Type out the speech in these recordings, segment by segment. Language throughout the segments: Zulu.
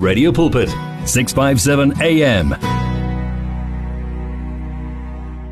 Radio Pulpit 657 AM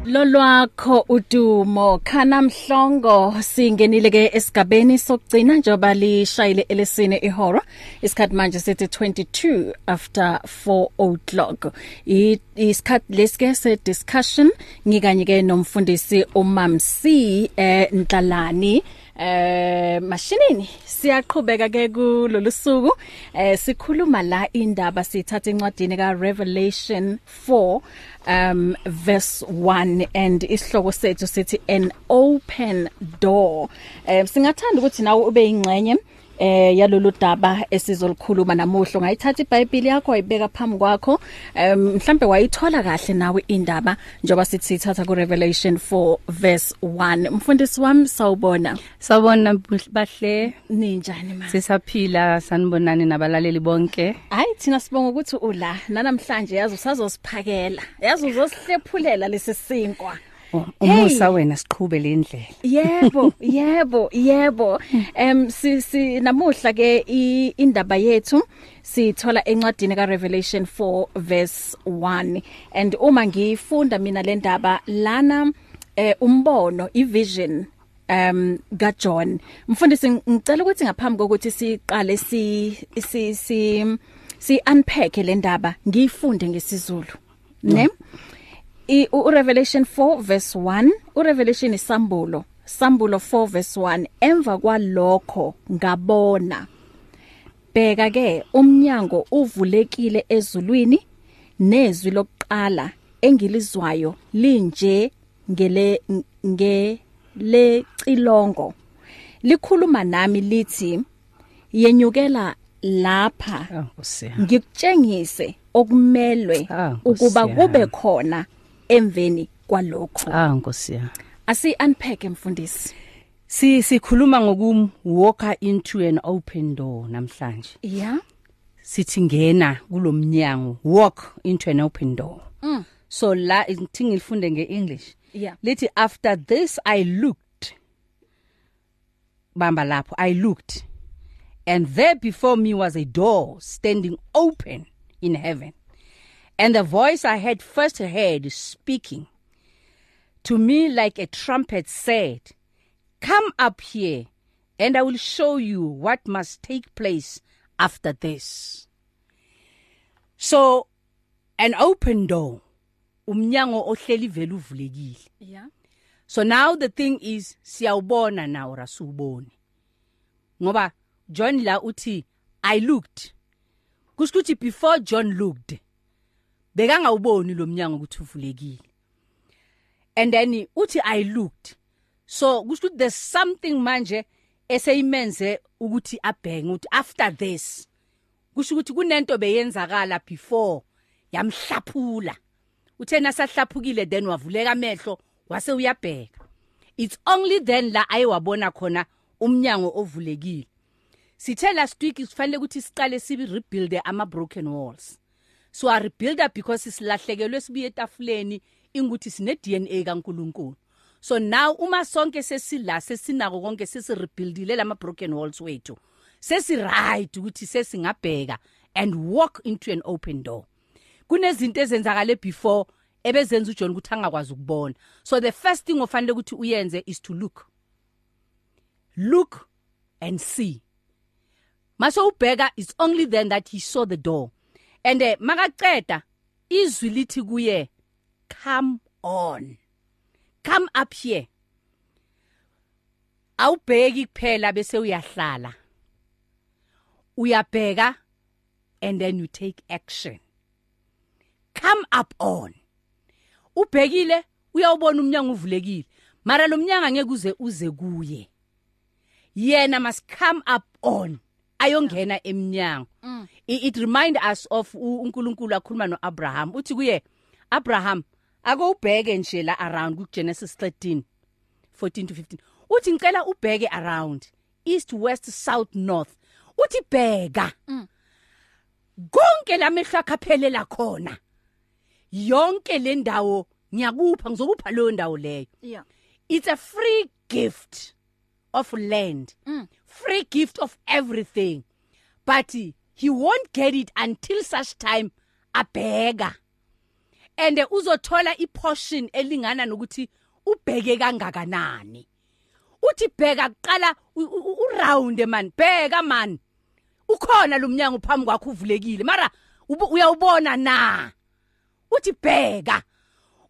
lolwakho udumo khana mhlongo singenile ke esigabeni sokugcina njoba lishayile elesine ihora. Isikhathi manje sithi 22 after 4 o'clock. Isikhathi lesike se discussion ngikanye ke nomfundisi uMamsi eh Ndlalani eh mashinini siyaqhubeka ke kulolu suku. Eh sikhuluma la indaba sithatha encwadini ka Revelation 4 um verse 1 and isihloko sethu sithi an open door. Eh singathanda ukuthi nawe ube ingcenye eh yalolu daba esizolikhuluma namuhlo ngayithatha iBhayibheli yakho ayibeka phambi kwakho. Um mhlambe wayithola kahle nawe indaba njoba sithi sithatha ku Revelation 4 verse 1 mfundisi wami sawubona. Sawubona bahle. Ninjani ma sisaphila sanibonani nabalaleli bonke. Hayi thina sibonga ukuthi ula. Namhlanje yazi usazosiphakela. Yazi uzosihlephulela lesi sinkwa. Oh, umusa wena siqhube le ndlela Yebo, yebo, yebo. Em si, si namuhla ke indaba yethu sithola encwadini ka Revelation 4 verse 1 and uma ngifunda mina le ndaba lana eh umbono ivision um ka John. Mfundisi ngicela ukuthi ngaphambi kokuthi siqale si si si unpack le ndaba ngiyifunde ngesizulu ne? No. I uRevelation 4 verse 1 uRevelation isambulo sambulo 4 verse 1 emva kwalokho ngabona bheka ke umnyango uvulekile ezulwini nezwi lokuqala engilizwayo linje ngele ngele cilongo likhuluma nami lithi yenyukela lapha ngikutshengise okumelwe ukuba kube khona emveni kwalokho. Ah nkosi ya asi unpack mfundisi. Si sikhuluma ngokum walker into an open door namhlanje. Yeah sithi ngena kulomnyango walk into an open door. Mm. so la ngithi ngilifunde ngeEnglish. Yeah lithi after this i looked. Bamba lapho i looked and there before me was a door standing open in heaven. And the voice I had first heard speaking to me like a trumpet said, Come up here, and I will show you what must take place after this. So, an open door. Umnyango ohleli vele uvulekile. Yeah. So now the thing is siyawubona now rasuboni. Ngoba John la uthi I looked. Kusho ukuthi before John looked bekangawuboni lo mnyango ukuthi uvulekile. And then uthi i looked. So kusho ukuthi there's something manje eseyimenze ukuthi abhenge ukuthi after this kusho ukuthi kunento beyenzakala before yamhlaphula. Uthena sahlaphukile then wavuleka amehlo wase uyabheka. It's only then la ayewabona khona umnyango ovulekile. Sithe last week sifanele ukuthi siqale sibi rebuild ama broken walls. So a rebuilder because silahlekelwe sibuye etafuleni inguthi sine DNA kaNkuluNkulu. So now uma sonke sesila sesinako konke sesi rebuildile lama broken walls wethu sesi right ukuthi sesingabheka and walk into an open door. Kunezinto ezenzakale before ebezenza uJohn ukuthi angakwazi ukubona. So the first thing ofanele ukuthi uyenze is to look. Look and see. Maso ubheka it's only then that he saw the door. And eh makaceda izwi lithi kuye come on. Come up here. Awubheki kuphela bese uyahlala. Uyabheka and then you take action. Come up on. Ubhekile uyawubona umnyango uvulekile. Mara lo mnyango angeke uze uze kuye. Yena must come up on. Ayongena eminyango mm. it, it remind us of uNkulunkulu akhuluma noAbraham. Uthi kuye Abraham ake ubheke nje la around ku Genesis 13 14 to 15 uthi ngicela ubheke around east west south north. Uthi bheka. Mm. konke lamehlo akhaphelela khona yonke le ndawo ngiyakupha ngizokupha leyo ndawo leyo. Yeah. It's a free gift. Of land. Mm. free gift of everything. But he won't get it until such time abheka and uzothola iportion elingana nokuthi ubheke kangakanani. Uthi bheka kuqala uround man bheka man. Ukhona lo mnyango phambi kwakho uvulekile. Mara uyawubona na? Uthi bheka.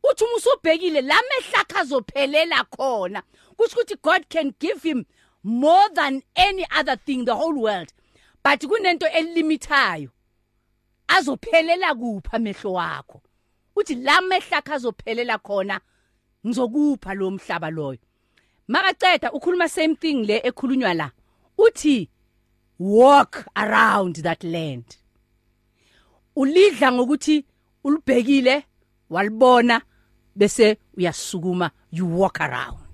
Uthi uma usubhekile la mehlakha azophelela khona. Kusho ukuthi God can give him more than any other thing the whole world but kunento elimithayo azophelela kupha amehlo wakho? Uthi la mehlakha azophelela khona ngizokupha lo mhlaba loyo. Makaceda ukhuluma same thing le ekhulunywa la uthi walk around that land. Ulidla ngokuthi ulibhekile walibona bese uyasukuma you walk around.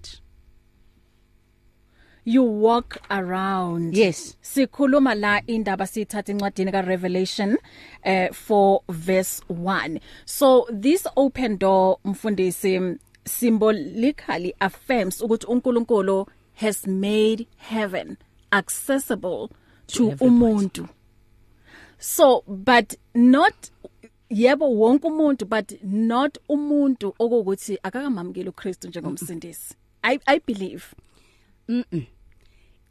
You walk around. Yes. Sikhuluma la indaba sithatha incwadini ka Revelation uh, 4 verse 1 so this open door mfundisi symbolically affirms ukuthi uNkulunkulu has made heaven accessible to, to umuntu. So but not yebo wonke umuntu but not umuntu okuthi akakamamukeli uKristu njengomsindisi. I i believe. -mm.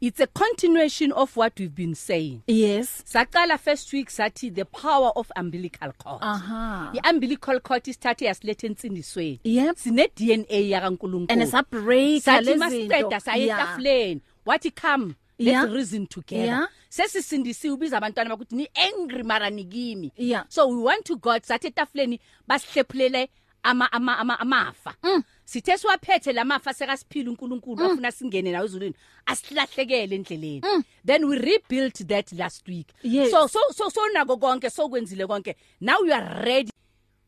It's a continuation of what we've been saying. Yes. Saqala first week sathi the power of umbilical cord. Aha. Iumbilical cord isithathe yasilethe insindisweni yep. Sine DNA yakaNkulunkulu. And it's a break sathi masiqeda sayetafuleni wathi come let's Yeah. reason together. Yeah. sesisindisiwe ubiza abantwana bakuthi ni angry mara nikimi Yeah. so we want to god sathi etafuleni basihlephulele ama ama ama amafa. Mm. sithe siwaphethe lamafa sekasiphila uNkulunkulu afuna singene nawe ezulwini. Asilahlekele endleleni. Then we rebuilt that last week. Mm. Yes. so so so so nako konke sokwenzile konke. Now you are ready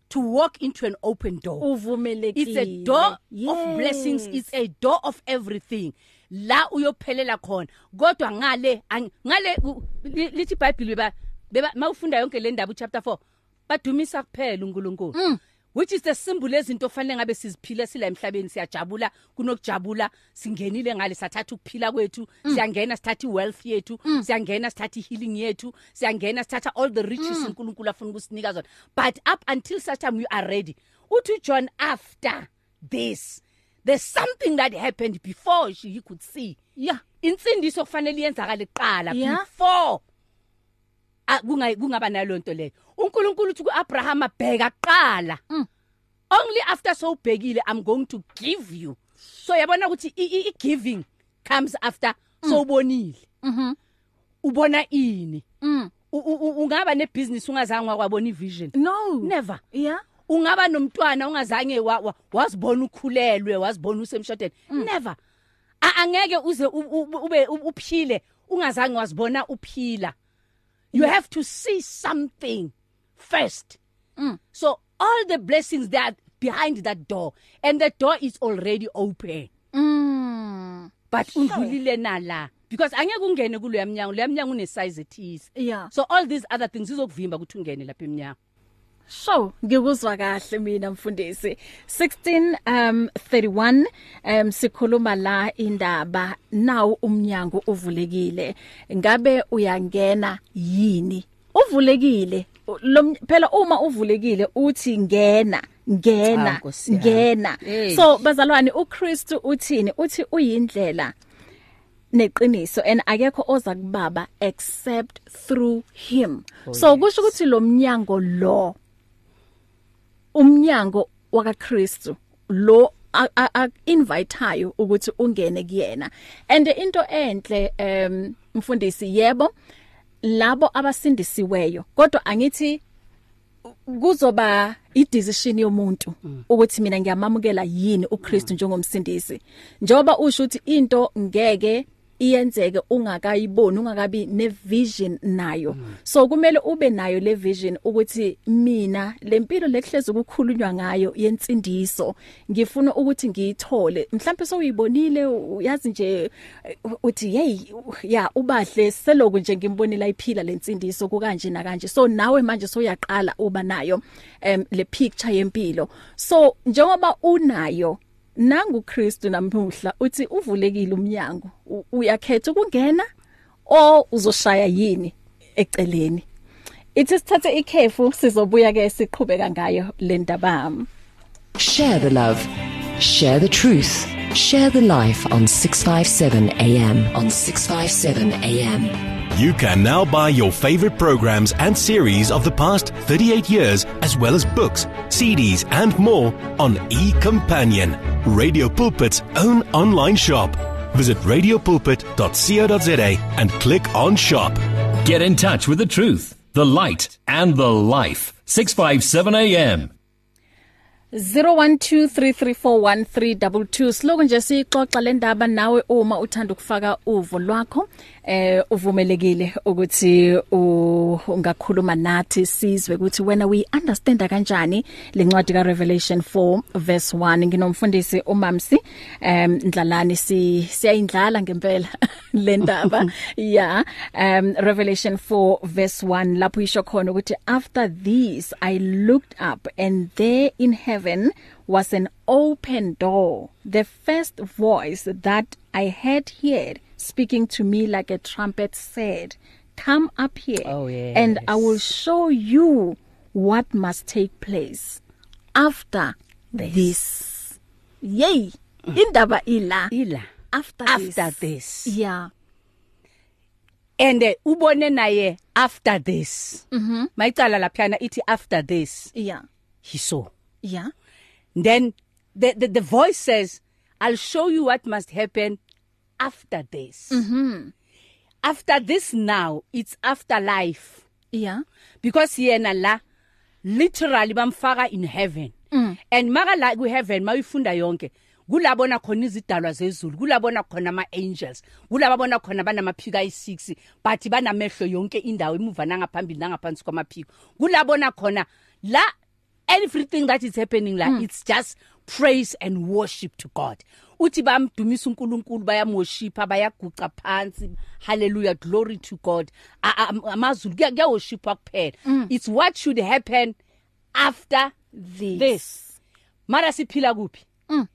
to walk into an open door. Uvumelekile. It's a door yes. of blessings. It's a door of everything. La uyophelela khona. Kodwa ngale ang- ngale u- li- lithi iBhayibheli beba beba mawufunda yonke le ndaba chapter 4 badumisa kuphela uNkulunkulu. Mm. Which is the symbol ezinto fanele ngabe siziphile sila emhlabeni siyajabula kunokujabula singenile ngale sathatha ukuphila kwethu Mm. siyangena sithatha iwealth yethu siyangena sithatha healing yethu siyangena sithatha all the riches Mm. uNkulunkulu afuna ukusinika zona but up until such time you are ready uthi John after this there's something that happened before she he could see yeah insindiso kufanele iyenzakale kuqala Yeah. before a- kunga kungaba nalonto leyo uNkulunkulu uthi kuAbraham abheka kuqala. Mm. only after so ubhekile i'm going to give you. So yabona ukuthi i- i i- giving comes after so ubonile mhm ubona ini? Mm. U- u- u- ungaba nebusiness ungazange wakwabona ivision? No. Never. Yeah. Ungaba nomntwana ungazange wa- wa- wazibona ukhulelwe wazibona usemshadweni? Never. A- angeke uze u- u- ube u- uphile ungazange wazibona uphila. You have to see something. First. Mm. so all the blessings that behind that door and the door is already open. Mm. But undlulile nala because angeke ungene kulo yamnyango lo yamnyango une size ethize yeah. So all these other things izokuvimba ukuthi ungene lapha emnyango. So ngikuzwa kahle mina mfundisi. 16 um 31 um sikhuluma la indaba nawo umnyango uvulekile. Ngabe uyangena yini? Uvulekile. Phela uma uvulekile uthi ngena ngena yami. ngena. So bazalwane uKristu uthini? Uthi uyindlela neqiniso and akekho oza kubaba except through him. Oh, so kusho ukuthi lo mnyango lo umnyango wakaKristu lo inviteayo ukuthi ungene kuyena. And into enhle em mfundisi yebo labo abasindisiweyo. Kodwa angithi kuzoba idecision yomuntu ukuthi mina ngiyamamukela yini uKristu njengomsindisi. Njoba usho ukuthi into ngeke iyenzeke ungakayiboni ungakabi nevision nayo. So kumele ube nayo le vision ukuthi mina lempilo lekuhlezi ukukhulunywa ngayo yensindiso ngifuna ukuthi ngiyithole. Mhlawumbe sowuyibonile uyazi nje uthi hey ya ubahle seloku nje ngimbonile iphila lensindiso kukanje na kanje so nawe manje soyaqala uba nayo em le picture yempilo. So njengoba unayo nangu Kristu namuhla uthi uvulekile umnyango U- uyakhetha ukungena o uzoshaya yini eceleni ithi sithathe ikhefu sizobuya ke siqhubeka ngayo le ndaba Share the love. Share the truth. Share the life on 657 AM. On 657 AM. You can now buy your favorite programs and series of the past 38 years, as well as books, CDs, and more on eCompanion, Radio Pulpit's own online shop. Visit radiopulpit.co.za and click on shop. Get in touch with the truth, the light, and the life. 657 AM. 0123341322 siloku nje sixoxa le ndaba nawe uma uthanda ukufaka uvo lwakho. Eh uvumelekile ukuthi ungakhuluma nathi sizwe ukuthi wena we understand kanjani lencwadi ka Revelation 4 verse 1 nginomfundisi uMamsi em Ndlalani si siyayindlala ngempela le ndaba. Yeah um Revelation 4 verse 1 lapho isho khona ukuthi after this I looked up and there in heaven was an open door. The first voice that I had heard speaking to me like a trumpet said come up here Oh, yes. and I will show you what must take place after this, this. yay! Indaba ila. Ila. After after this, this. Yeah. And uh, ubone naye after this. Mhm mayicala laphana ithi after this. Yeah. He saw. Yeah. Then the, the the voice says i'll show you what must happen after this. Mhm after this now it's after life yeah. Because yena la literally bamfaka in heaven. Mm. and maka la ku heaven mayifunda yonke kulabona khona izidalwa zezulu kulabona khona ama angels kulabona khona banamaphiko ayi6 but banamehlo yonke indawo emuva nangaphambili nangaphansi kwamaphiko. Kulabona khona la everything that is happening la mm. it's just praise and worship to God. Uthi bamdumisa uNkulunkulu bayamworshipa bayaguqa phansi. Hallelujah glory to God. A- a- amazulu kuyaworshipa kuphela. Mm. it's what should happen after this, this. Mara siphila kuphi? Mm.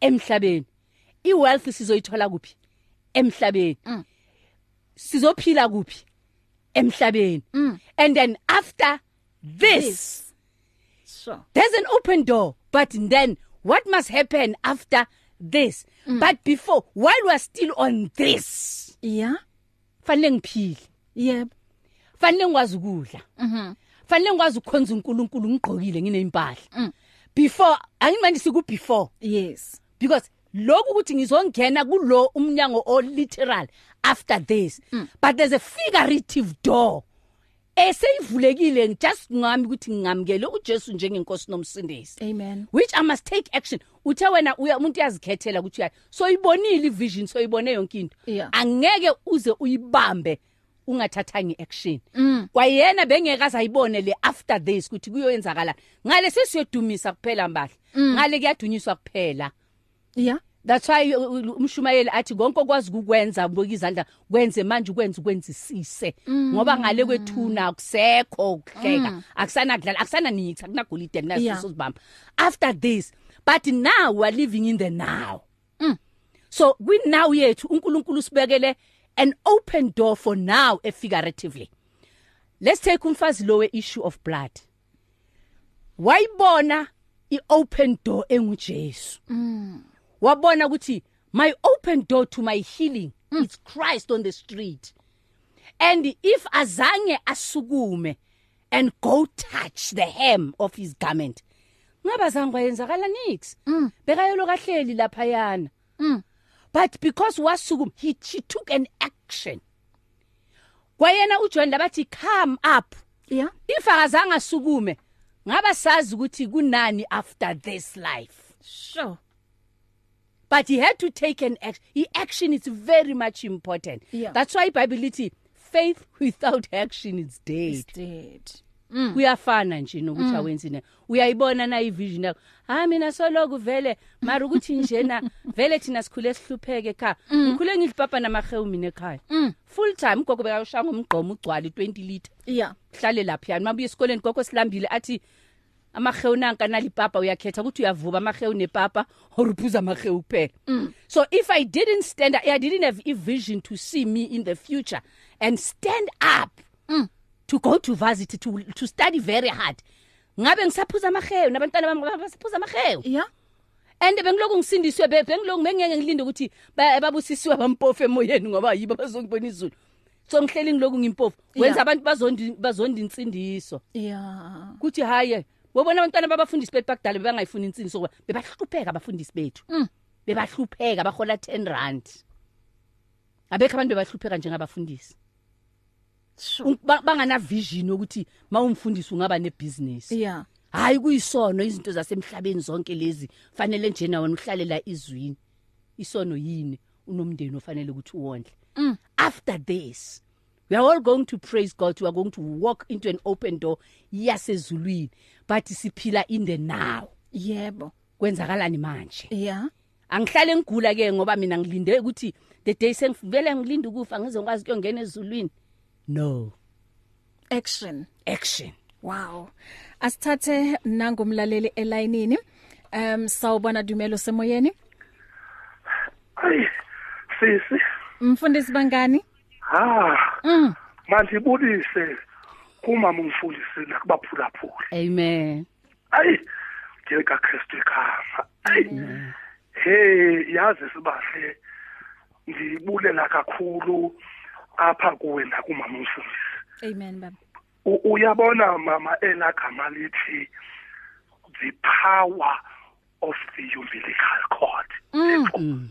emhlabeni. Iwealth sizoyithola kuphi? Emhlabeni. Mm. sizophila kuphi? Emhlabeni. And then after this, this. Sure. There's an open door but then what must happen after this? Mm. but before while we're still on this yeah. fanele ngiphile. Yep fanele ngikwazi ukudla. Mhm fanele ngikwazi ukukhonza uNkulunkulu ngigqokile nginempahla before angimanje siku before. Yes. Because lokhu ukuthi ngizongena kulo umnyango o literal after this mm. but there's a figurative door. Eseyivulekile just ngami ukuthi ngingamkele uJesu njengenkosi nomsindisi. Amen. Which I must take action. Uthe wena uya umuntu uyazikhethela ukuthi uyayi so ibonile ivision so ibone yonke into. Yeah. angeke uze uyibambe ungathathanga iaction. Kwayena bengeka sayibone le after this ukuthi kuyoyenzakala ngale sesiyodumisa kuphela mbahla. Ngale kuyadunyiswa kuphela. Yeah. That's why uh, uh, umshumayeli athi konke okwazi ukukwenza boka izandla kwenze manje ukwenza ukwenzisise. Ngoba ngale kwethuna akusekho ukuhleka. Akusana kudlala akusana nithi akunagolide Yeah. akunaso sibamba after this but now we are living in the now. So kwi now yethu uNkulunkulu sibekele an open door for now figuratively let's take umfazi lo we issue of blood. Wayibona iopen door enguJesu. Wabona ukuthi my open door to my healing mm. it's Christ on the street. And if azange asukume and go touch the hem of his garment ngaba zange yenzakala nix? Mm. bekayelo kahleli lapha yana Mm. but because wasukuma he she took an action. Kwayena uJohn labathi come up. Yeah. If akazange asukume ngaba sazi ukuthi kunani after this life? Sure. But he had to take an action. I action is very much important. Yeah. that's why bible ithi faith without action is dead. It's dead. Kuyafana nje nokuthi awenzi ne uyayibona na ivision yakho? Ha mina soloku vele. Mara ukuthi njena vele thina sikhule sihlupheke ekhaya. Ngikhule ngidlipapa namahewu mina ekhaya. Full time gogo bekashanga umgqomo ugcwala 20 liter. Yeah. Hlale lapha yani. Mabuye esikoleni gogo silambile athi amahewu nanka nalipapa uyakhetha ukuthi uyavuba amahewu nepapa or uphuza amahewu kuphela so if i didn't stand i didn't have a vision to see me in the future and stand up to go to varsity to to study very hard ngabe ngisaphuza amahewu nabantwana bami basaphuza amahewu yeah. And bengiloku ngisindiswe be- bengiloku bengeke ngilinde ukuthi ba- babusisiwe bampofu emoyeni ngoba yibo bazongibona izulu. So ngihleli ngiloku ngimpofu. Wenza Yeah. abantu bazondi bazondi insindiso. Yeah. Kuthi haye wobona abantwana babafundisi bethu bakudala bebangayifuni insindiso ngoba bebahlupheka abafundisi bethu. Mm. bebahlupheka bahola 10 rand. Abekho abantu bebahlupheka njengabafundisi. Sure bangana vision ukuthi mawumfundisi ungaba nebusiness. Yeah. Hayi kuyisono izinto zasemhlabeni zonke lezi. Fanele njena wena uhlale la izwini. Isono yini? Unomndeni ofanele ukuthi uwondle. Mm. after this we are all going to praise god. We are going to walk into an open door yasezulwini but siphila in the now. Yebo. Kwenzakalani manje? Yeah angihlale ngigula ke ngoba mina ngilinde ukuthi the day sengivele ngilinde ukufa ngizokwazi kuyongena ezulwini? No. Action. Action. Wow. Asithathe nangumlaleli elayinini. Um sawubona Dumelo semoyeni. Hayi sisi. Mfundisi bangani? Ha Mm. mandibulise kumama umfundisi nakubaphulaphula amen. Ayi ngeka Kristu ekhaya ayi hey yazi sibahle ndibulela kakhulu apha kuwe nakumama umfundisi Amen baba. Uyabona mama elagama lithi the power of the umbilical cord. Mm.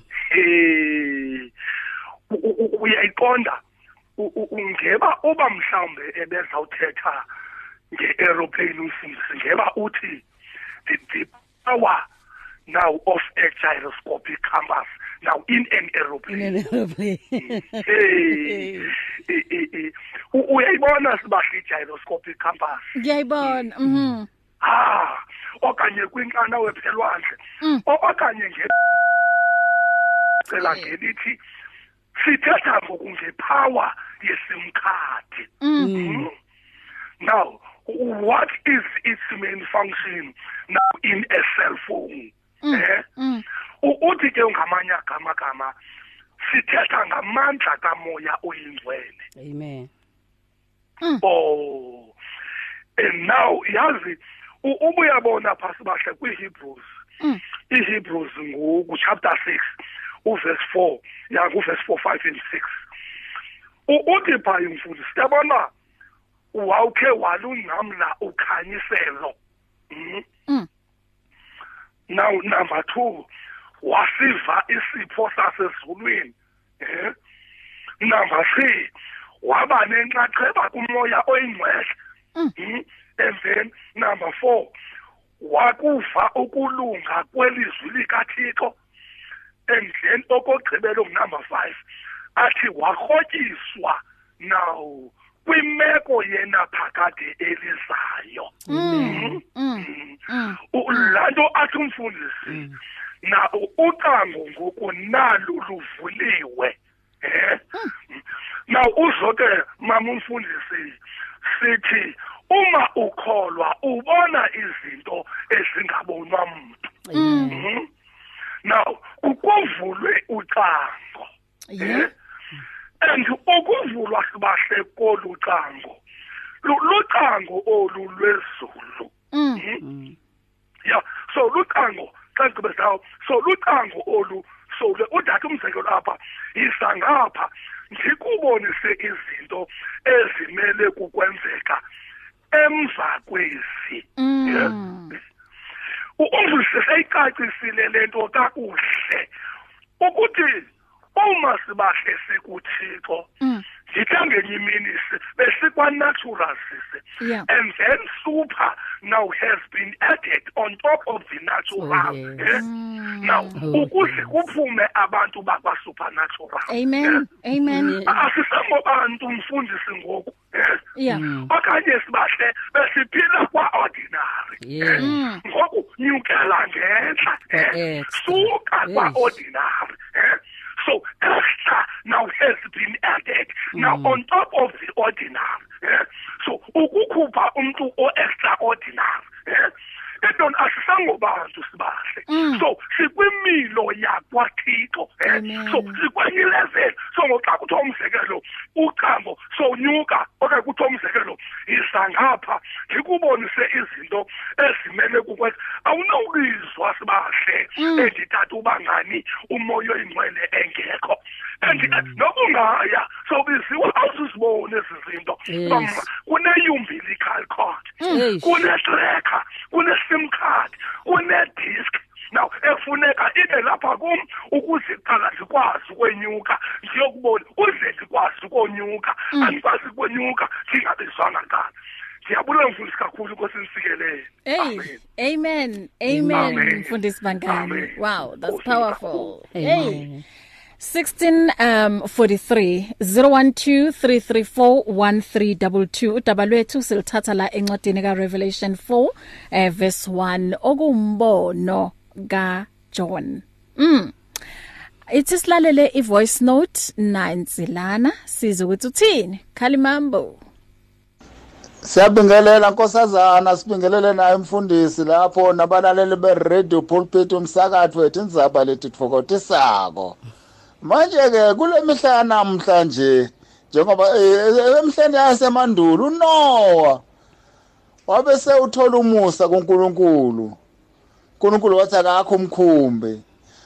u- uyayiqonda Ungeba uba mhlawumbe ebezawuthetha nge-aeroplane umfundisi ngeba uthi the, the power now of a gyroscopic compass now in an aeroplane hey eh, eh, eh. U- uyayibona sibahle i-gyroscopic compass Ngiyayibona. Mhm. ha okanye kwinkana wephelwandle Mm. Okanye nge cela ngelithi sithetha ngokungepower yesimkhadi Mm. now what is its main function now in a cell phone? Eh? Mm. Uthi ke ngamanye amagama sithetha ngamandla kamoya oyingcwele. Amen. Oh and now yazi ubuyabona phasi bahle kwiHebrews. Mm. iHebrews ngoku chapter 6 uverse 4 ya kuverse 4 5 and 6 U- uthi pha imfundo siyabona wawukhe walungamla ukhanyiselo Mhm. Mm. now number 2 wasiva isipho sasezulwini eh number 3 waba nenxaxheba kumoya oyingcwele Mm. Mhm. and then number 4 wakuva ukulunga kwelizwi likaThixo and then okogqibela number 5 athi warhotyiswa now kwimeko yena phakade elizayo Mm. Mm. Mm. U- lanto athi umfundisi na ucango ngoku nalo luvuliwe eh na uzoke mama umfundisi sithi uma ukholwa ubona izinto ezingabonwa umuntu Mhm. now ukuvulwe ucango Yeah. and ukuvulwa sibahle kolucango Lu- lucango olu lwezulu Mm. ya so lucango xa ngigqibezayo so lucango olu so le udade umzekelo apha yisa ngapha ndikubonise izinto ezimele kukwenzeka emva kwezi Mm. Umvisi seyicacisile lento kakuhle. Ukuthi uma sibahle sikuthixo Mm. ndithe ngenye imini si- besikwa-natural sise and then super now has been added on top of the natural Oh, yes. eh? now Oh, ukuze kuphume abantu bakwa-supernatural Amen. Amen. Yeah. asisengobantu mfundisi ngoku eh? Yeah. okanye sibahle besiphila kwa-ordinary Yeah. Mm. ngoku nyukela ngentla eh? Suka kwa-ordinary eh? So extra now has been added now on top of the ordinary eh? so ukukhupha umntu o-extraordinary eh? Entoni asisangobantu sibahle. So sikwimilo yakwathixo eh? So sikwenye level so ngoxa kuthiwa umzekelo ucango sonyuka okanye kuthiwa umzekelo isangapha ndikubonise izinto ezimele kukwenza. Awunowukizwa sibahle endithatha uba ngani? Umoya oyingcwele engekho. And nokungaya sobiziwe awuzuzibone ezi zinto Yes. Bam- kune-umbilical cord Eish. kune-tracker kune-sim card kune-disk now efuneka ibe lapha kum ukuze kuqala ndikwazi ukwenyuka ndiyokubona uze ndikwazi ukonyuka andikwazi ukwenyuka ndingabizwanga ngalo ndiyabulela mfundisi kakhulu inkosi ndisikelele Hey, amen. Amen. Amen. Mfundisi Bangani. Amen. Wow, that's powerful. kakhulu. Hey. Amen. 16 um 43 012 334 1322 udaba lwethu silithatha la encwadini ka Revelation 4 eh verse 1 okumbono ka John. Mm. Ithi silalele i voice note nansilana size ukuthi uthini Khalimambo. Siyabingelela nkosazana sibingelele naye umfundisi lapho nabalaleli be-radio pulpit umsakathi wethu indzaba lethi tfokotisako manje ke kule mihla yanamhlanje njengoba eh, emhleni yasemandulo uNoah wabe sewuthola umusa kuNkulunkulu. uNkulunkulu wathi akakho umkhumbi.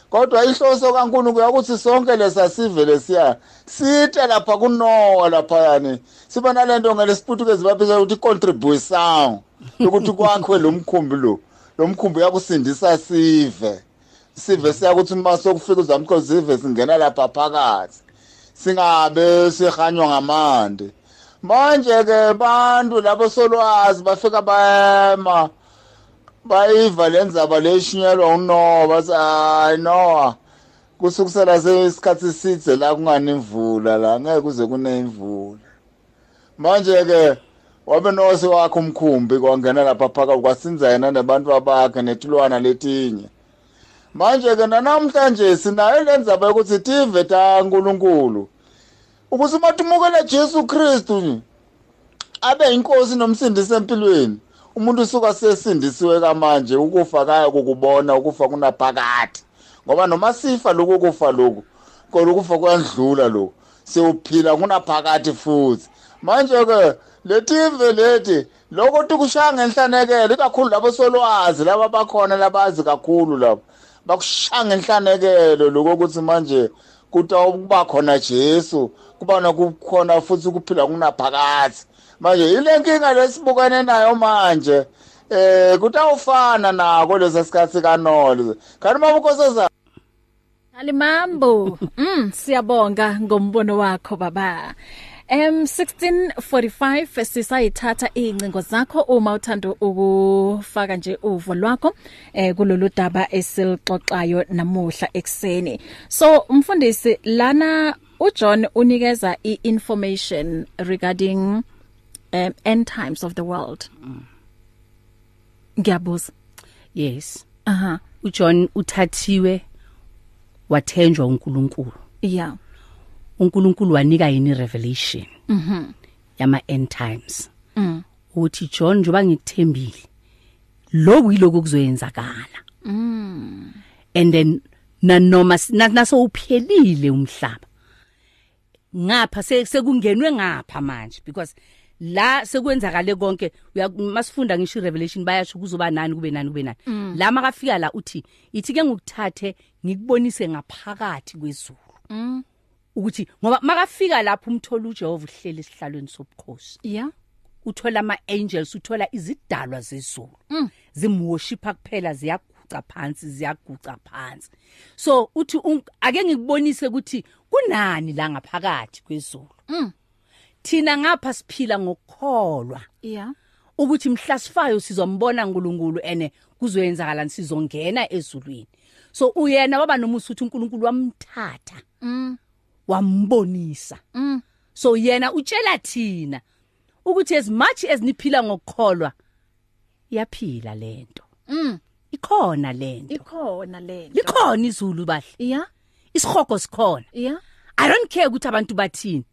Kodwa ihloso kaNkulunkulu ukuthi sonke lesasivele siya site lapha kuNoah lapha yani siba nalento ngelesiputukezi baphisa ukuthi contribution ukuthi kwakhe lo mkhumbi lo lo mkhumbi uyakusindisa sive. Sive siyakuthi uma sokufika uzamkho sive singena lapha phakathi singabe sihanywa ngamande. Manje ke bantu labo solwazi bafika bayema bayiva lenzaba leshinyelwa uNoah bathi hayi Noah kusukusela sesikhathi sidze la kungani imvula la ngeke kuze kune imvula. Manje ke wabe nose wakhe umkhumbi kwangena lapha phakathi kwasinza yena nabantu abakhe netilwana letinye. Manje ke namhlanje sinayo lenzaba yokuthi tive ta uNkulunkulu ukuthi umatumukele Jesu Kristu nje abe inkosi nomsindisi empilweni. Umuntu usuka sesindisiwe kamanje ukufa kaya kukubona ukufa kunaphakade. Ngoba noma sifa lokhu kufa lokhu kodwa ukufa kuyandlula lokhu. Sewuphila kunaphakade futhi. Manje ke letive leti lokuthi kushaya ngenhlanekelo ikakhulu labo solwazi laba bakhona labazi kakhulu labo. Bakushaya ngenhlanekelo lokuthi manje kutawuba khona Jesu kuba nakukhona futhi ukuphila kunaphakade manje ile nkinga lesibukene nayo manje eh kutawufana nako lesa sikhathi kanolo kanti mabukhosazana Alimambo. Mm, siyabonga ngombono wakho baba. Em 1645 sisayithatha incingo zakho uma uthanda ukufaka nje uvo lwakho eh kulolu daba esilixoxayo namuhla ekseni. So umfundisi lana uJohn unikeza iinformation regarding um end times of the world. Ngiyabuza. yes Aha. uJohn uthathiwe wathenjwa uNkulunkulu Yeah. uNkulunkulu wanika yini revelation? Mhm. Yama end times. Mm. uthi John njoba ngikuthembile lokhu yiloko kuzoyenzakala. Mm. And then nanoma naso uphelile umhlaba ngapha se- sekungenwe ngapha manje because la sekwenzakale konke masifunda ngisho irevelation bayasho kuzoba nani kube nani kube nani. La makafika la uthi ithi ke ngikuthathe ngikubonise ngaphakathi kwezulu. Ukuthi ngoba makafika lapho umthola uJehova uhlele esihlalweni sobukhosi. Yeah. uthola ama angels uthola izidalwa zezulu. Zimworshipper kuphela ziyaguca phansi ziyaguca phansi. So uthi ake ngikubonise ukuthi kunani la ngaphakathi kwezulu. Thina ngapha siphila ngokukholwa. Yeah. ukuthi mhlasifayo sizombona uNkulunkulu ene kuzoyenzakalani sizongena ezulwini. So uyena waba nomusa uthi uNkulunkulu wamthatha. Wambonisa. So yena utshela thina ukuthi as much as niphila ngokukholwa iyaphila lento ikhona lento Ikhona lento. likhona izulu bahle. Yeah. isihogo sikhona. Yeah. i don't care ukuthi abantu bathini.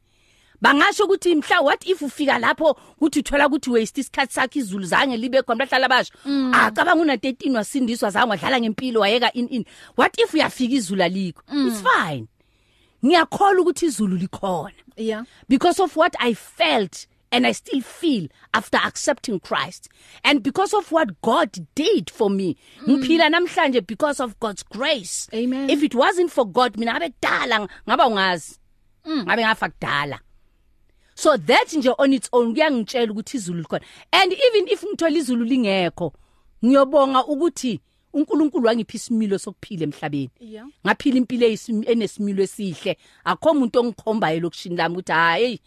Bangasho ukuthi mhla what if ufika lapho uthi uthola ukuthi waste isikhathi sakhe izulu zange libe khona bahlala basho. Acabanga una 13 wasindiswa zange wadlala ngempilo wayeka in in. What if uyafika izulu alikho? It's fine. Ngiyakholwa ukuthi izulu likhona. Yeah. Because of what I felt and I still feel after accepting Christ. And because of what God did for me. Ngiphila namhlanje because of God's grace. Amen. if it wasn't for God mina ngabe kudala ngaba ungazi. Ngabe ngafa kudala. So that nje on its own kuyangitshela ukuthi izulu likhona. And even if ngithola izulu lingekho ngiyobonga ukuthi uNkulunkulu wangipha isimilo sokuphila emhlabeni. Yeah. ngaphila impilo eyisimi- enesimilo esihle. Akho umuntu ongikhombayo lokushini lami ukuthi hayi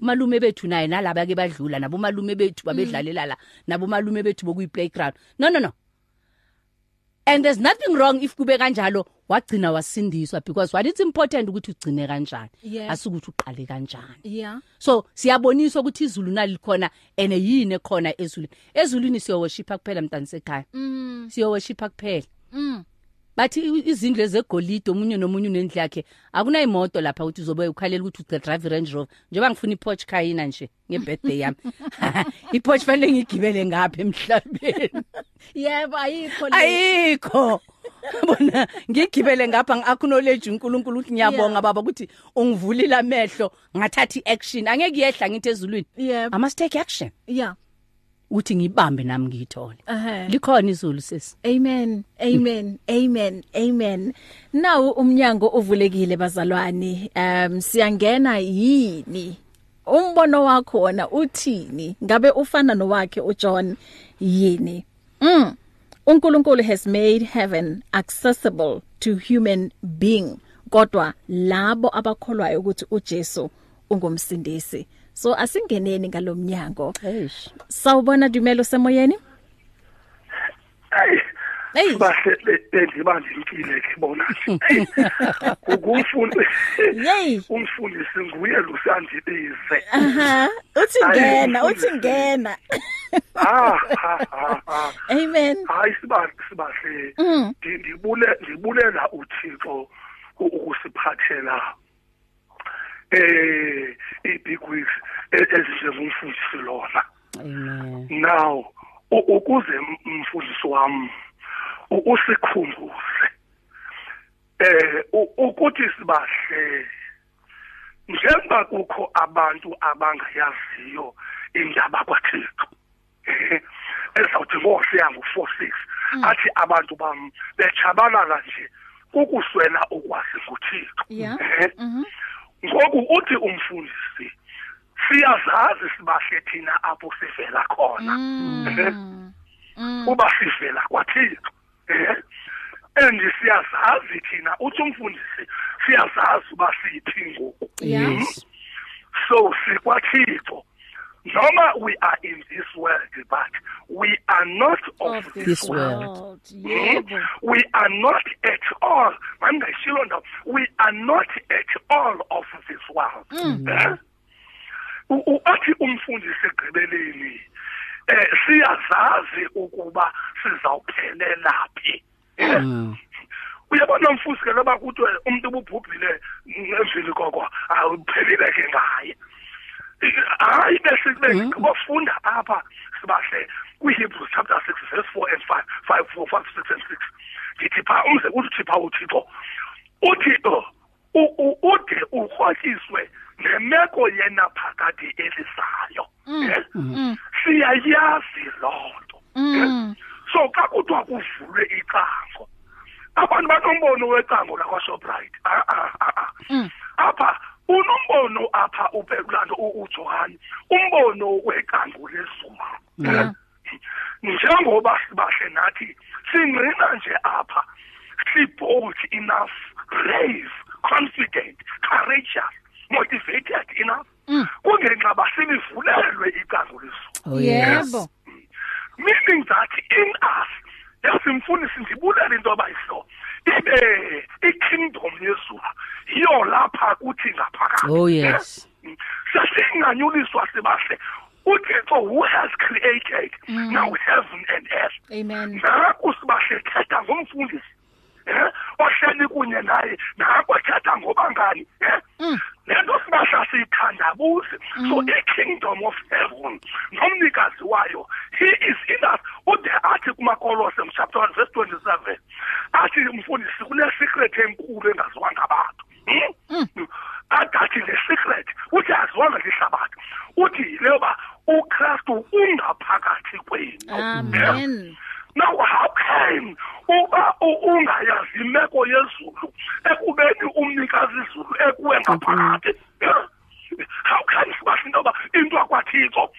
malume bethu naye nalaba ke badlula nabo malume bethu babedlalela la nabo malume bethu bokuyi playground no no no. And there's nothing wrong if kube kanjalo. Wagcina wasindiswa because what it's important ukuthi ugcine kanjani? Yes. asukuthi uqale kanjani? Yeah. So siyaboniswa ukuthi izulu nalikhona ene yini ekhona ezulwini? Ezulwini siyo worshipa kuphela mntana sekhaya mm. Siyo worshipa kuphela. Mm. Bathi i- izindlu ezegolide omunye nomunye unendlu yakhe akunayimoto lapha ukuthi uzobe ukhalela ukuthi uca drive Range Rover. Njengoba ngifuna iPorsche Cayenne nje ngebirthday yami. iPorsche fanele ngigibele ngapha emhlabeni. Yebo ayikho le. Ayikho. Bona ngigibele ngapha ngiacknowledge uNkulunkulu ukuthi ngiyabonga Yeah. baba ukuthi ungivulile amehlo ngathatha iaction. Angeke yehla ngithi ezulwini. Yebo. I must take action. Yeah. Ukuthi ngibambe nami ngiyithole likhona izulu sisi Amen. Amen. Amen. Amen. Nawu umnyango uvulekile bazalwane. Um siyangena yini? Umbono wakho wona uthini? Ngabe ufana nowakhe uJohn yini? Mm. uNkulunkulu has made heaven accessible to human being kodwa labo abakholwayo ukuthi uJesu ungumsindisi. So asingeneni ngalomnyango. eish Sawubona Dumelo semoyeni? Hey. Hey. Bahle bendiba ndimpile ke bona. Ukumfundi. Yey. Umfundisi nguye lusandibize. Aha, uthi ngena, uthi ngena. Ah, ah, ah, ah. Amen. hayi siba sibahle Mm. Ndi- ndibule ndibulela uThixo ukusiphathela eh i-big weeks e- ezinjengomfundisi lona now ukuze umfundisi wami usikhumbuze eh ukuthi sibahle njengoba kukho abantu abangayaziyo indaba kwaThixo ezawuthi ngosiya ngo46 athi abantu bam bechabalala nje ukuswela ukwazi ngoThixo Yeah. Mhm. Ngoku uthi umfundisi siyazazi sibahle thina apho sivela khona. Mm. Uba sivela kwathixo. And siyazazi thina uthi umfundisi siyazazi uba siyiphi ngoku. So sikwathixo. Noma we are in this world but we are not of, Of this, this world, world. Yebo. we are not at all mandingayishilo ndawo we are not at all of this world eh? U- u- athi umfundisi egqibeleni eh siyazazi ukuba sizawuphelela phi Eh? Mm. uyabona mfundisi ke loba kuthiwe umuntu ububhubhile emvini koko awuphelile ke ngaye hayi bese kube ngibofunda apha sibahle kwi-hebrews chapter 6 verse 4 and 5 5 4 5 6 and 6 ndithi pha umze uthi pha uthixo uthixo u- ude urhotyiswe nemeko yena phakade elizayo Eh? siyayazi loo nto. So xa kuthiwa kuvulwe icango abantu banombono wecango lakwaShoprite. Ah ah ah apha unombono apha uPekulando uJohani umbono wecango lezulu Yeah. njengoba sibahle nathi singqina nje apha sibold enough brave confident courageous motivated enough Mm. kungenxa basilivulelwe icango lezulu oh Yebo. meaning that in us yasimfundisi ndibulele into abayihlo ibe ikingdom yezulu yiyo lapha kuthi ngaphakathi. Oh yes. Sasinganyuliswa sibahle. Uthixo who has created now heaven and earth. Amen. naku sibahle thetha ngomfundisi. eh ohleli kunye naye nakwathatha ngoba ngani eh lento sibasha siyithandabuze so i-kingdom of heaven nomnikazi wayo he is in us. Ude athi kumakolose chapter 1 verse 27 athi mfundisi kune-secret enkulu engaziwa ngabantu Hmm? adathi le secret uthi aziwanga lihlabathi uthi yileyo ba ukristu ungaphakathi kwenu. Amen. Now how can uba u- ungayazi imeko yezulu ekubeni umnikazi izulu ekuwe ngaphakathi Yeah. How can sibasho into yoba into akwathixo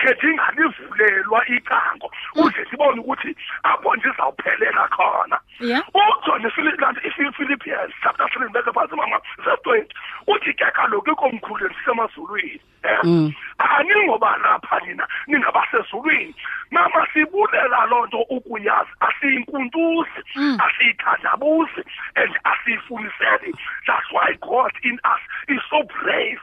khethe inganivulelwa icango. Uze sibone ukuthi apho ndizawuphelela khona. Yeah. utsho nephilippians chapter 3 beke phantsi mama verse 20 uthi ke kaloku ikomkhulu ndisemazulwini um aningoba lapha nina ningabasezulwini. Mama sibulela loo nto ukuyazi. Asiyinkuntuzi asiyithandabuzi and asiyifuniseli that's why god in us is so brave.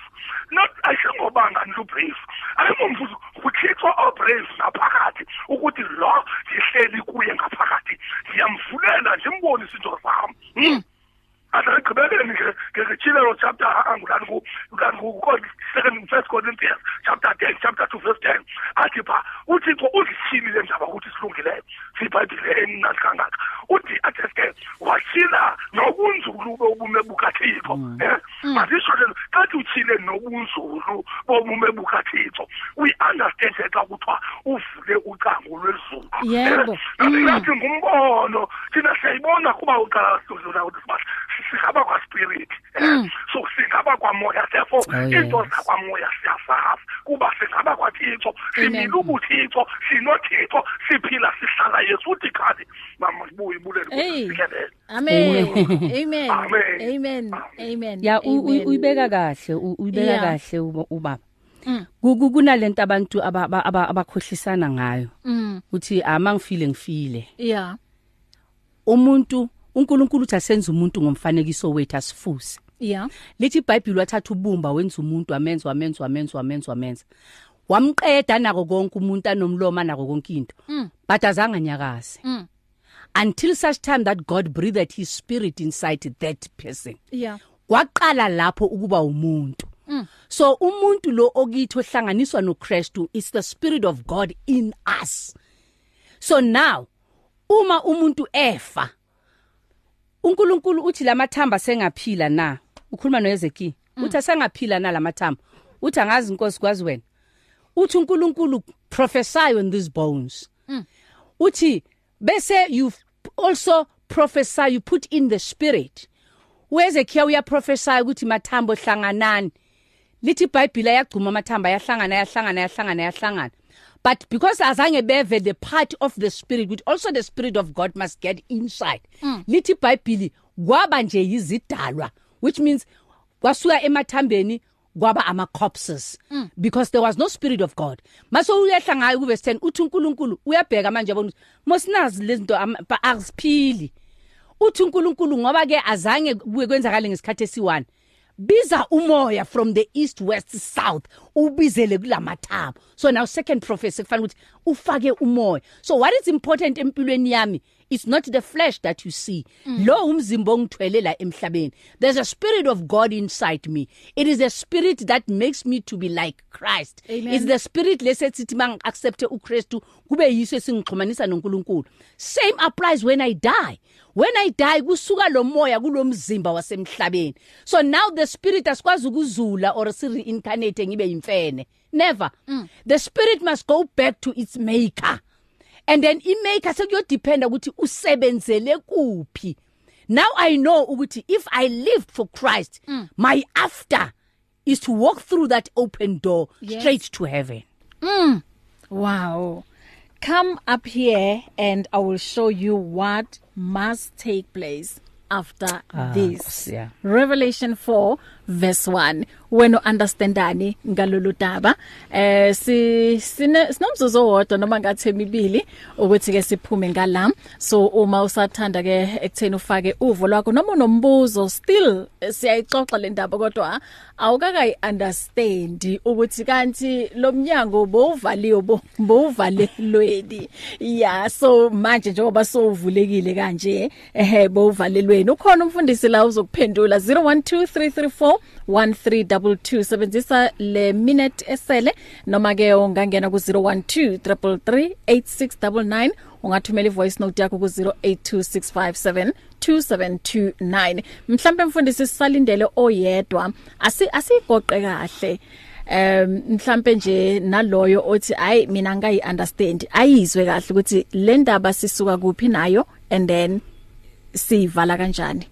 Not ayisengobanga nilubrave ayingomvuzo nguthixo obrave ngaphakathi ukuthi lo ndihleli kuye ngaphakathi. Ndiyamvulela ndimbonise into zam Hmm? Asegqibeleni ke ngechilelo chapter angulani ku ulani ku second first corinthians chapter 10 chapter 2 verse 10 athi pha uthixo uzithilile ndaba ukuthi silungileyo sibhayibhileni nathi kangaka. Uthi athi ke watyhila nobunzulu bobume bukathixo. Eh masisho lelo kathi utyhile nobunzulu bobume bukathixo. We understand xa kuthiwa uvule ucango lwezulu. Yebo. nathi ngumbono thina siyayibona kuba uqala singaba kwaspirit eh so singaba kwamoya therefore Oh, into zakwamoya siyazazi kuba singaba kwathixo simile ubuthixo sinothixo siphila sihlala yesu uthi khali mama sibuye ibulele sikelele amen. Amen. Amen. amen. Amen. Ya u- u- amen. uyibeka kahle u- uyibeka kahle uba- ubaba. Ku- kunalento abantu aba- aba- aba- abakhohlisana ngayo. Mm, uthi ama ngifile ngifile. Yeah umuntu uNkulunkulu uthi asenze umuntu ngomfanekiso wethu asifuse yeah lithi iBhayibheli wathatha ubumba wenza umuntu wamenza wamenza wamenza wamenza wamenza wamqeda nako konke umuntu anomlomo nako konke into. But azange nyakaze Mm. until such time that God breathed his spirit inside that person. Yeah kwaqala lapho ukuba umuntu. So umuntu lo okithi ohlanganiswa noKristu is the spirit of God in us. So now uma umuntu efa uNkulunkulu uthi lamathamba sengaphila na? Ukhuluma noEzeki uthi asengaphila na lamathamba uthi angazi inkosi kwazi wena. Uthi uNkulunkulu prophesy on these bones. Uthi bese you also prophesy you put in the spirit. uEzekiel uyaprophesy ukuthi mathambo hlanganani lithi iBhayibheli ayagcuma amathamba ayahlangana ayahlangana ayahlangana ayahlangana. But because azange beve the part of the spirit which also the spirit of God must get inside. Lithi iBhayibheli kwaba nje yizidalwa which means kwasuka emathambeni kwaba ama corpses because there was no spirit of God. Maso uyehla ngayo ku verse 10 uthi uNkulunkulu uyabheka manje yabona ukuthi mosinazi lezinto am- ba- aziphili. Uthi uNkulunkulu ngoba ke azange kuye kwenzakale ngesikhathi esi1 biza umoya from the east west south. Ubizele kulamathambo so now second prophecy kufanele ukuthi ufake umoya. So what is important empilweni yami? It's not the flesh that you see. Lo umzimba ongithwele la emhlabeni. There's a spirit of god inside me. It is a spirit that makes me to be like christ. Amen. it's the spirit lesesithi mang accept uKristu kube yiso esingixhumanisa noNkulunkulu. Same applies when i die. When i die kusuka lo moya kulomzimba wasemhlabeni. So now the spirit asikwazi ukuzula or si reincarnate ngibe yimfene never. Mm. the spirit must go back to its maker. And then imaker sekuyodependa ukuthi usebenzele kuphi now i know ukuthi if i lived for christ mm. my after is to walk through that open door Yes. straight to heaven Wow. Come up here and I will show you what must take place after this. yeah. Revelation 4 verse 1 wena understandani ngalolu daba. Eh si sinomzuzu owodwa noma ngathi emibili ukuthi ke siphume ngala. So uma usathanda ke ekutheni ufake uvo lwakho noma unombuzo still eh, siyayixoxa le ndaba kodwa awukakayi understand ukuthi kanti lomnyango bowuvaliwe bowuvalelweni. Yeah so manje njengoba sowuvulekile kanje ehe bowuvalelweni. Ukhona umfundisi la uzokuphendula 0123341322 sebenzisa le minute esele noma ke ungangena ku 0123338699 ungathumela ivoice note yakho ku 0826572729 mhlambe mfundisi sisalindele oyedwa. Asi asigoqe kahle. Um mhlambe nje naloyo othi hayi mina ngayi understand ayizwe kahle ukuthi le ndaba sisuka kuphi nayo and then sivala kanjani.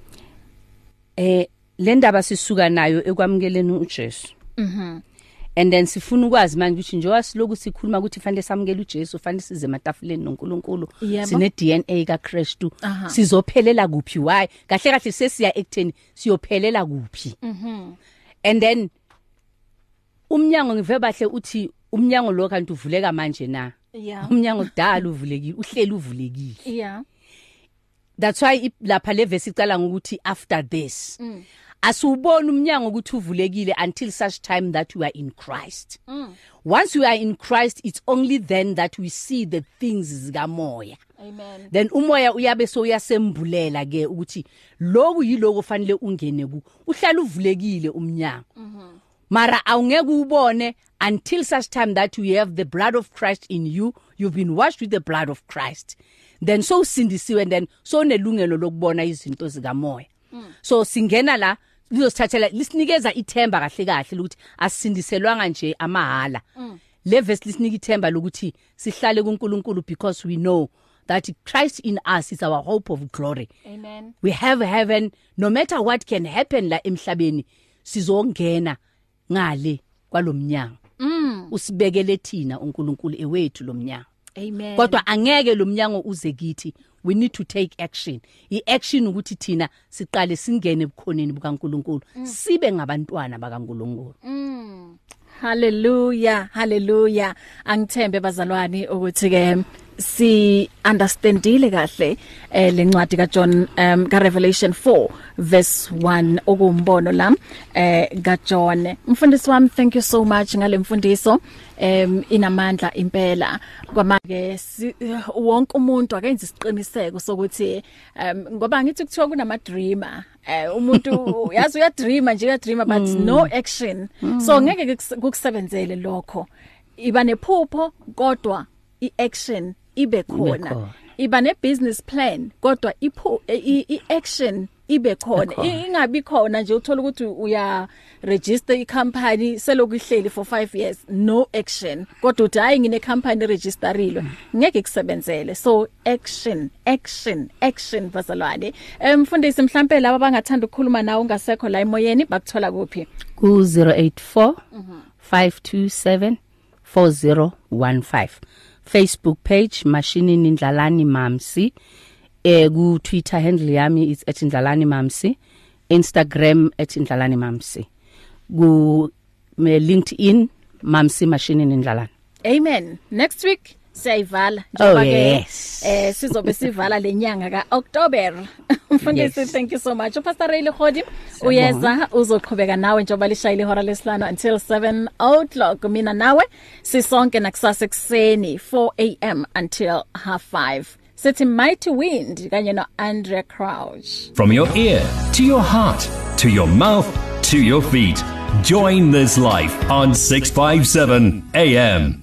Eh le ndaba sisuka nayo ekwamukeleni uJesu. Mhm. And then sifuna ukwazi manje ukuthi njengoba siloku sikhuluma ukuthi fanele samukele uJesu fanele size ematafuleni noNkulunkulu sine DNA kaKristu sizophelela kuphi? Why? Kahle kahle sesiya ekutheni siyophelela kuphi? Mhm. And then umnyango ngive bahle uthi umnyango lo kanti uvuleka manje na? Umnyango kudala uvulekile uhleli uvulekile. Yeah. That's why lapha le verse icala ngokuthi after this. Mm. asubona umnyango ukuthi uvulekile until such time that we are in Christ. Mm. once we are in Christ it's only then that we see the things zikamoya. Amen. Then umoya uyabe so uyasembulela ke ukuthi lokhu yiloko fanele ungene ku uhlala uvulekile umnyango. Mara awungeke ubone until such time that you have the blood of Christ in you you've been washed with the blood of Christ. Then so usindisiwe and then so nelungelo lokubona izinto zikamoya. So singena la lizosithathela lisinikeza ithemba kahle kahle ukuthi asisindiselwanga nje amahala le verse lisinika ithemba lokuthi sihlale kuNkulunkulu because we know that Christ in us is our hope of glory. Amen. We have heaven. No matter what can happen la emhlabeni sizongena ngale kwalomnyango mm. usibekele thina uNkulunkulu ewethu lomnyango amen. Kodwa angeke lomnyango uze kithi. We need to take action. Iaction ukuthi thina siqale singene ebukhoneni bukaNkulunkulu. Sibe ngabantwana bakaNkulunkulu. Hallelujah hallelujah. Angithembe bazalwane ukuthi ke si understandile kahle eh lencwadi ka John um ka Revelation 4 verse 1 okumbono la eh ka John mfundisi wami thank you so much ngale mfundiso. Em inamandla impela. Kwamake si, wonke umuntu akenze isiqiniseko sokuthi ngoba ngithi kuthiwa kunama dreamer eh umuntu yazi uya dreamer nje uya dreamer but mm. no action. Mm. so ngeke kukus- kukusebenzele lokho. Iba nephupho kodwa iaction ibe khona. khona. iba ne business plan kodwa iphu i- i action ibe khona. I- ingabi khona nje uthola ukuthi uya register i company seloku ihleli for 5 years no action. Kodwa uthi hayi ngine company registerilwe ngeke kusebenzele so action action action bazalwane. Emfundisi mhlambe laba abangathanda ukukhuluma nawe ungasekho la emoyeni bakuthola kuphi? Ku 084 527 4015 Facebook page Mashinini Ndlalani Mamsi. Eh ku Twitter handle yami is @ndlalani mamsi. Instagram @ndlalani mamsi. Ku me LinkedIn Mamsi Mashinini Ndlalani Amen. Next week siyayivala Oh, ke yes. eh sizobe sivala lenyanga ka October. Mfundisi Yes. thank you so much. Pastor Ray Lehodi uyeza uzoqhubeka nawe njoba lishayile ihora lesihlanu until 7 o'clock mina nawe sisonke nakusasa ekseni 4 am until half 5. Sithi Mighty Wind kanye no Andrea Crouch. From your ear to your heart to your mouth to your feet. Join this life on 657 AM.